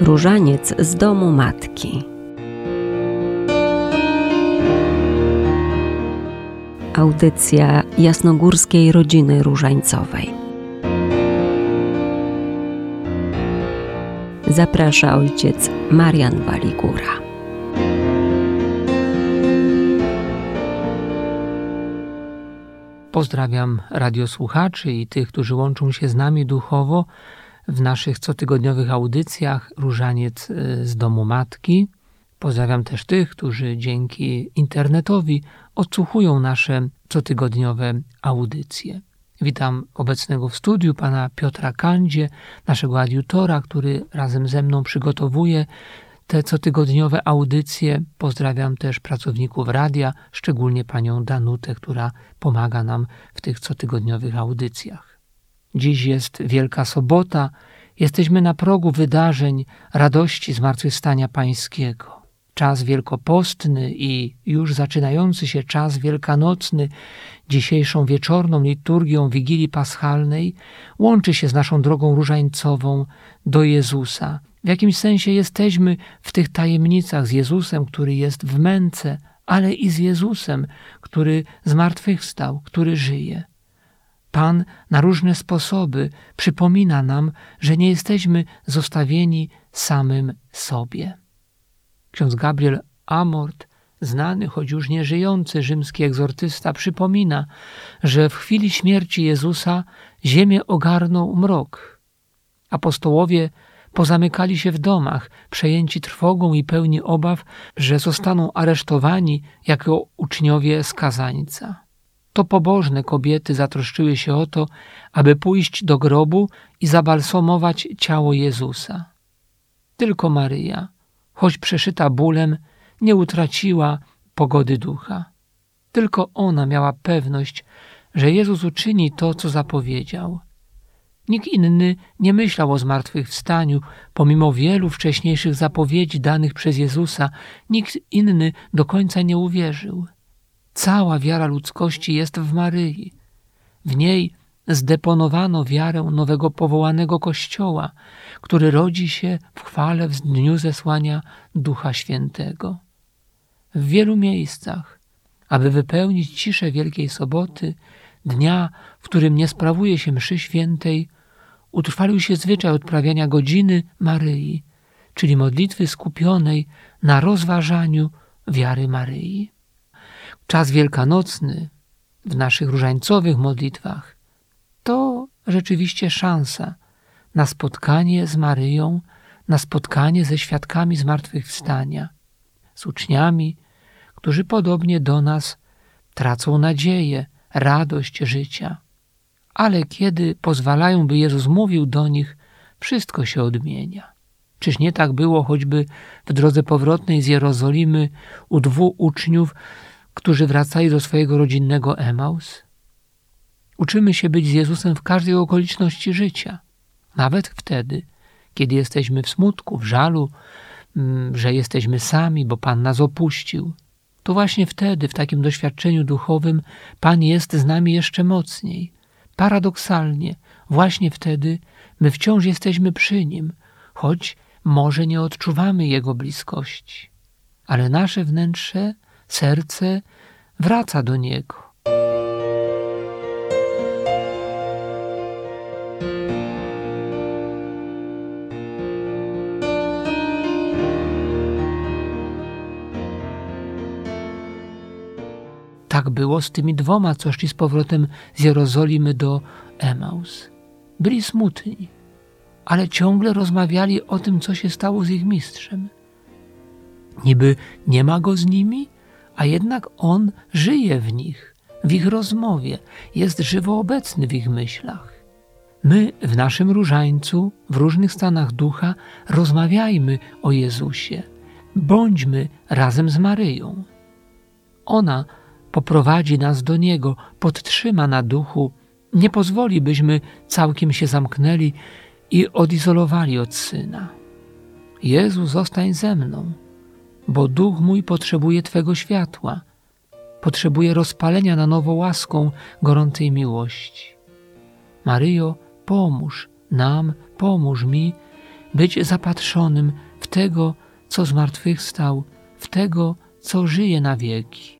Różaniec z domu matki. Audycja jasnogórskiej rodziny różańcowej. Zaprasza ojciec Marian Waligura. Pozdrawiam radiosłuchaczy i tych, którzy łączą się z nami duchowo w naszych cotygodniowych audycjach Różaniec y, z domu matki. Pozdrawiam też tych, którzy dzięki internetowi odsłuchują nasze cotygodniowe audycje. Witam obecnego w studiu pana Piotra Kandzie, naszego adiutora, który razem ze mną przygotowuje te cotygodniowe audycje. Pozdrawiam też pracowników radia, szczególnie panią Danutę, która pomaga nam w tych cotygodniowych audycjach. Dziś jest Wielka Sobota, jesteśmy na progu wydarzeń radości Zmartwychwstania Pańskiego. Czas wielkopostny i już zaczynający się czas wielkanocny, dzisiejszą wieczorną liturgią Wigilii Paschalnej, łączy się z naszą drogą różańcową do Jezusa. W jakimś sensie jesteśmy w tych tajemnicach z Jezusem, który jest w męce, ale i z Jezusem, który zmartwychwstał, który żyje. Pan na różne sposoby przypomina nam, że nie jesteśmy zostawieni samym sobie. Ksiądz Gabriel Amort, znany, choć już nie żyjący rzymski egzortysta, przypomina, że w chwili śmierci Jezusa ziemię ogarnął mrok. Apostołowie pozamykali się w domach, przejęci trwogą i pełni obaw, że zostaną aresztowani jako uczniowie skazańca to pobożne kobiety zatroszczyły się o to, aby pójść do grobu i zabalsomować ciało Jezusa. Tylko Maryja, choć przeszyta bólem, nie utraciła pogody ducha. Tylko ona miała pewność, że Jezus uczyni to, co zapowiedział. Nikt inny nie myślał o zmartwychwstaniu, pomimo wielu wcześniejszych zapowiedzi danych przez Jezusa, nikt inny do końca nie uwierzył. Cała wiara ludzkości jest w Maryi. W niej zdeponowano wiarę nowego powołanego Kościoła, który rodzi się w chwale w dniu zesłania Ducha Świętego. W wielu miejscach, aby wypełnić ciszę Wielkiej Soboty, dnia, w którym nie sprawuje się mszy świętej, utrwalił się zwyczaj odprawiania godziny Maryi, czyli modlitwy skupionej na rozważaniu wiary Maryi. Czas wielkanocny w naszych różańcowych modlitwach to rzeczywiście szansa na spotkanie z Maryją, na spotkanie ze świadkami zmartwychwstania, z uczniami, którzy podobnie do nas tracą nadzieję, radość życia. Ale kiedy pozwalają, by Jezus mówił do nich, wszystko się odmienia. Czyż nie tak było choćby w drodze powrotnej z Jerozolimy u dwóch uczniów, którzy wracali do swojego rodzinnego Emaus? Uczymy się być z Jezusem w każdej okoliczności życia, nawet wtedy, kiedy jesteśmy w smutku, w żalu, mm, że jesteśmy sami, bo Pan nas opuścił. To właśnie wtedy, w takim doświadczeniu duchowym, Pan jest z nami jeszcze mocniej. Paradoksalnie, właśnie wtedy my wciąż jesteśmy przy Nim, choć może nie odczuwamy Jego bliskości. Ale nasze wnętrze serce wraca do Niego. Tak było z tymi dwoma, co szli z powrotem z Jerozolimy do Emaus. Byli smutni, ale ciągle rozmawiali o tym, co się stało z ich mistrzem. Niby nie ma go z nimi, a jednak On żyje w nich, w ich rozmowie, jest żywo obecny w ich myślach. My w naszym różańcu, w różnych stanach ducha, rozmawiajmy o Jezusie, bądźmy razem z Maryją. Ona poprowadzi nas do Niego, podtrzyma na duchu, nie pozwoli, byśmy całkiem się zamknęli i odizolowali od Syna. Jezu, zostań ze mną bo duch mój potrzebuje Twego światła, potrzebuje rozpalenia na nowo łaską gorącej miłości. Maryjo, pomóż nam, pomóż mi, być zapatrzonym w tego, co zmartwychwstał, w tego, co żyje na wieki.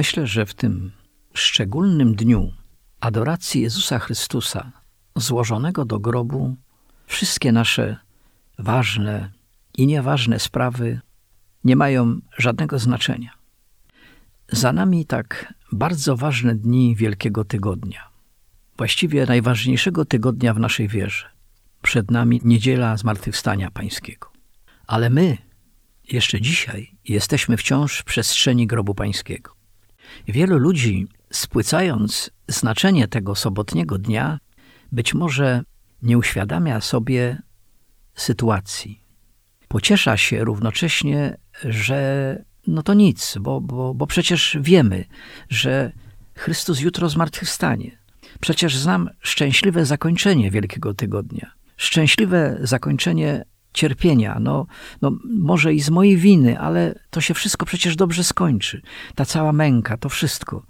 Myślę, że w tym szczególnym dniu adoracji Jezusa Chrystusa, złożonego do grobu, wszystkie nasze ważne i nieważne sprawy nie mają żadnego znaczenia. Za nami tak bardzo ważne dni Wielkiego Tygodnia, właściwie najważniejszego tygodnia w naszej wierze. Przed nami niedziela Zmartwychwstania Pańskiego. Ale my, jeszcze dzisiaj, jesteśmy wciąż w przestrzeni grobu Pańskiego. Wielu ludzi, spłycając znaczenie tego sobotniego dnia, być może nie uświadamia sobie sytuacji. Pociesza się równocześnie, że no to nic, bo, bo, bo przecież wiemy, że Chrystus jutro zmartwychwstanie. Przecież znam szczęśliwe zakończenie Wielkiego Tygodnia. Szczęśliwe zakończenie cierpienia, no, no może i z mojej winy, ale to się wszystko przecież dobrze skończy. Ta cała męka, to wszystko.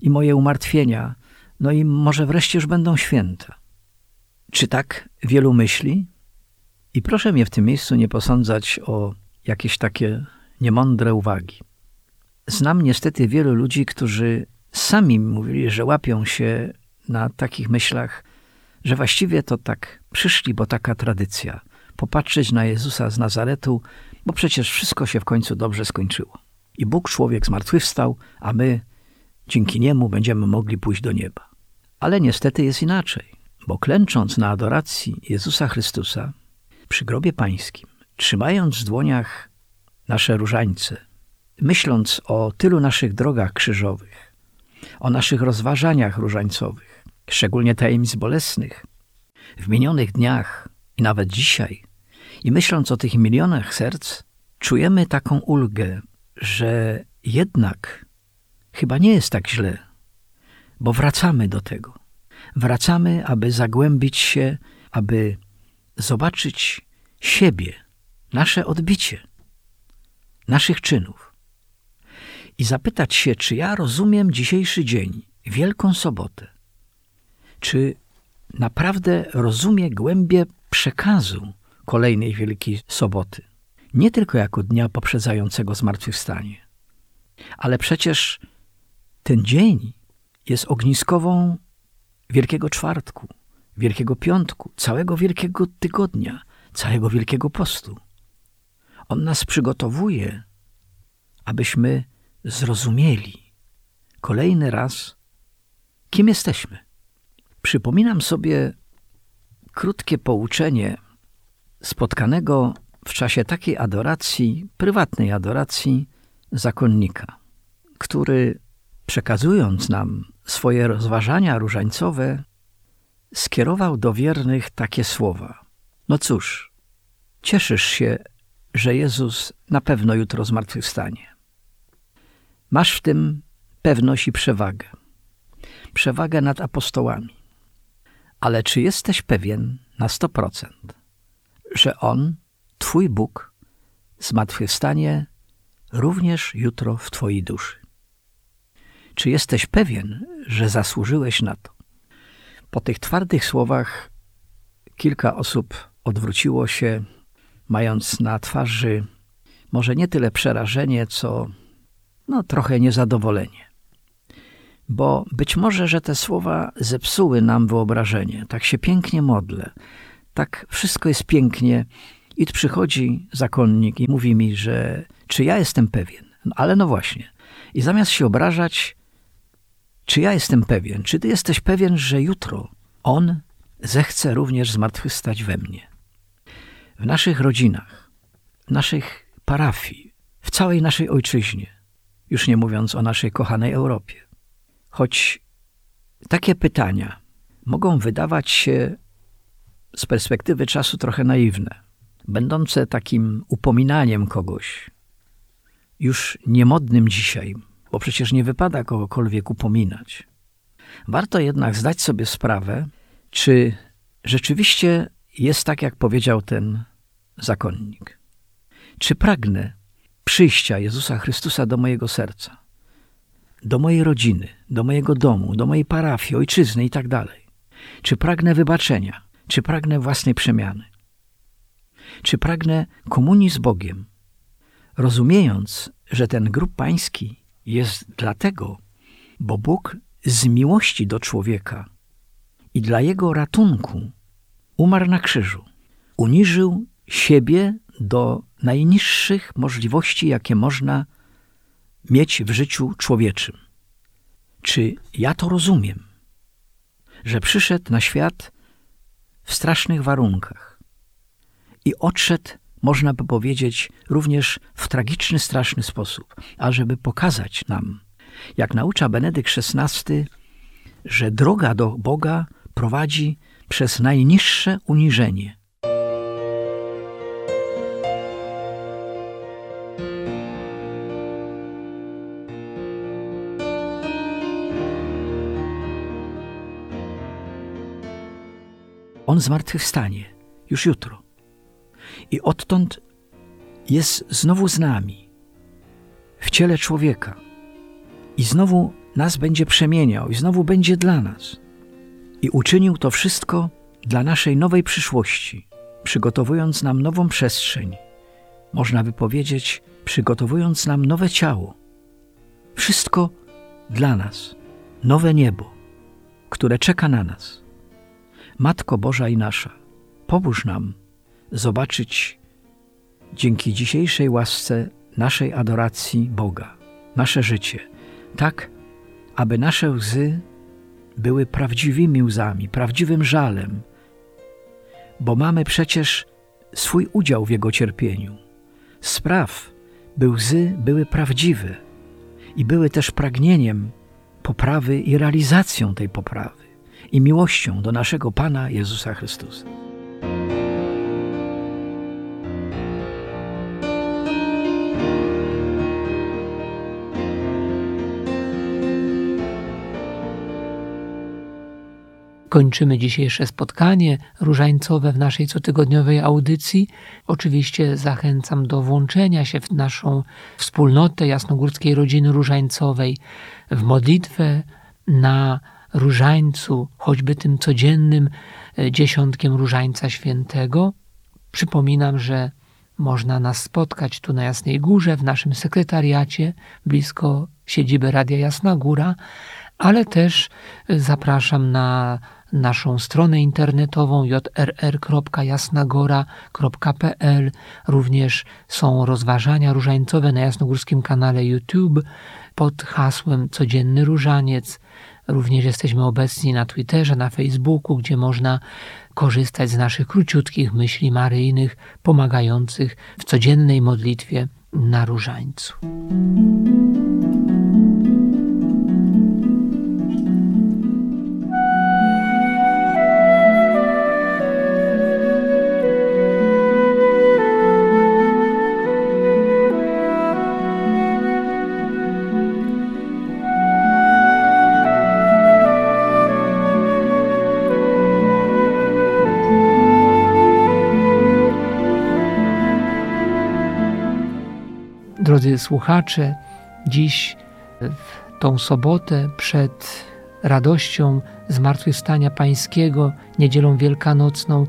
I moje umartwienia, no i może wreszcie już będą święta. Czy tak wielu myśli? I proszę mnie w tym miejscu nie posądzać o jakieś takie niemądre uwagi. Znam niestety wielu ludzi, którzy sami mówili, że łapią się na takich myślach, że właściwie to tak przyszli, bo taka tradycja – popatrzeć na Jezusa z Nazaretu, bo przecież wszystko się w końcu dobrze skończyło. I Bóg człowiek zmartwychwstał, a my dzięki niemu będziemy mogli pójść do nieba. Ale niestety jest inaczej, bo klęcząc na adoracji Jezusa Chrystusa przy grobie pańskim, trzymając w dłoniach nasze różańce, myśląc o tylu naszych drogach krzyżowych, o naszych rozważaniach różańcowych, szczególnie tajemnic bolesnych, w minionych dniach i nawet dzisiaj, i myśląc o tych milionach serc, czujemy taką ulgę, że jednak chyba nie jest tak źle, bo wracamy do tego. Wracamy, aby zagłębić się, aby zobaczyć siebie, nasze odbicie, naszych czynów. I zapytać się, czy ja rozumiem dzisiejszy dzień, Wielką Sobotę, czy naprawdę rozumie głębie przekazu kolejnej Wielkiej Soboty. Nie tylko jako dnia poprzedzającego zmartwychwstanie, ale przecież ten dzień jest ogniskową Wielkiego Czwartku, Wielkiego Piątku, całego Wielkiego Tygodnia, całego Wielkiego Postu. On nas przygotowuje, abyśmy zrozumieli kolejny raz, kim jesteśmy. Przypominam sobie krótkie pouczenie spotkanego w czasie takiej adoracji, prywatnej adoracji zakonnika, który przekazując nam swoje rozważania różańcowe, skierował do wiernych takie słowa. No cóż, cieszysz się, że Jezus na pewno jutro zmartwychwstanie. Masz w tym pewność i przewagę. Przewagę nad apostołami. Ale czy jesteś pewien na 100%, że On, Twój Bóg, zmartwychwstanie również jutro w Twojej duszy? Czy jesteś pewien, że zasłużyłeś na to? Po tych twardych słowach kilka osób odwróciło się, mając na twarzy może nie tyle przerażenie, co no, trochę niezadowolenie bo być może, że te słowa zepsuły nam wyobrażenie. Tak się pięknie modlę, tak wszystko jest pięknie. I przychodzi zakonnik i mówi mi, że czy ja jestem pewien? No, ale no właśnie. I zamiast się obrażać, czy ja jestem pewien, czy ty jesteś pewien, że jutro on zechce również zmartwychwstać we mnie? W naszych rodzinach, w naszych parafii, w całej naszej ojczyźnie, już nie mówiąc o naszej kochanej Europie. Choć takie pytania mogą wydawać się z perspektywy czasu trochę naiwne, będące takim upominaniem kogoś, już niemodnym dzisiaj, bo przecież nie wypada kogokolwiek upominać. Warto jednak zdać sobie sprawę, czy rzeczywiście jest tak, jak powiedział ten zakonnik. Czy pragnę przyjścia Jezusa Chrystusa do mojego serca, do mojej rodziny, do mojego domu, do mojej parafii, ojczyzny i tak? Czy pragnę wybaczenia? Czy pragnę własnej przemiany? Czy pragnę komunii z Bogiem, rozumiejąc, że ten grób pański jest dlatego, bo Bóg z miłości do człowieka i dla jego ratunku umarł na krzyżu. Uniżył siebie do najniższych możliwości, jakie można mieć w życiu człowieczym. Czy ja to rozumiem? Że przyszedł na świat w strasznych warunkach i odszedł, można by powiedzieć, również w tragiczny, straszny sposób, ażeby pokazać nam, jak naucza Benedykt XVI, że droga do Boga prowadzi przez najniższe uniżenie. On zmartwychwstanie już jutro. I odtąd jest znowu z nami, w ciele człowieka. I znowu nas będzie przemieniał, i znowu będzie dla nas. I uczynił to wszystko dla naszej nowej przyszłości, przygotowując nam nową przestrzeń, można by powiedzieć, przygotowując nam nowe ciało. Wszystko dla nas, nowe niebo, które czeka na nas. Matko Boża i nasza, pomóż nam zobaczyć dzięki dzisiejszej łasce naszej adoracji Boga, nasze życie, tak, aby nasze łzy były prawdziwymi łzami, prawdziwym żalem, bo mamy przecież swój udział w Jego cierpieniu. Spraw, by łzy były prawdziwe i były też pragnieniem poprawy i realizacją tej poprawy i miłością do naszego Pana Jezusa Chrystusa. Kończymy dzisiejsze spotkanie różańcowe w naszej cotygodniowej audycji. Oczywiście zachęcam do włączenia się w naszą wspólnotę jasnogórskiej rodziny różańcowej, w modlitwę na różańcu, choćby tym codziennym e, dziesiątkiem różańca świętego. Przypominam, że można nas spotkać tu na Jasnej Górze, w naszym sekretariacie, blisko siedziby Radia Jasna Góra, ale też e, zapraszam na naszą stronę internetową jrr.jasnagora.pl. Również są rozważania różańcowe na jasnogórskim kanale YouTube pod hasłem Codzienny Różaniec. Również jesteśmy obecni na Twitterze, na Facebooku, gdzie można korzystać z naszych króciutkich myśli maryjnych, pomagających w codziennej modlitwie na różańcu. Drodzy słuchacze, dziś w tą sobotę przed radością Zmartwychwstania Pańskiego, niedzielą wielkanocną,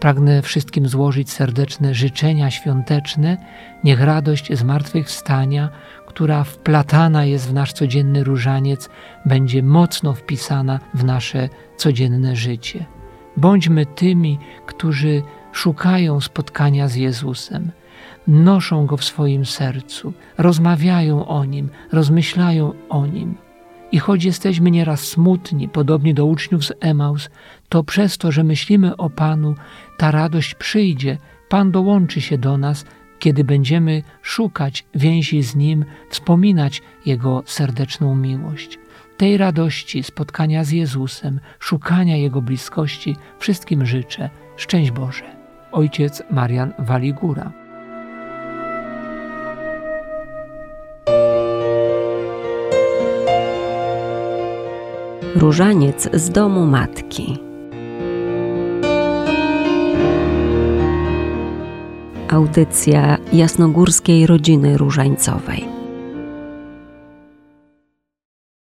pragnę wszystkim złożyć serdeczne życzenia świąteczne. Niech radość Zmartwychwstania, która wplatana jest w nasz codzienny różaniec, będzie mocno wpisana w nasze codzienne życie. Bądźmy tymi, którzy szukają spotkania z Jezusem noszą go w swoim sercu, rozmawiają o nim, rozmyślają o nim. I choć jesteśmy nieraz smutni, podobnie do uczniów z Emaus, to przez to, że myślimy o Panu, ta radość przyjdzie, Pan dołączy się do nas, kiedy będziemy szukać więzi z Nim, wspominać Jego serdeczną miłość. Tej radości, spotkania z Jezusem, szukania Jego bliskości, wszystkim życzę. Szczęść Boże. ojciec Marian Waligura. Różaniec z domu matki. Audycja jasnogórskiej rodziny różańcowej.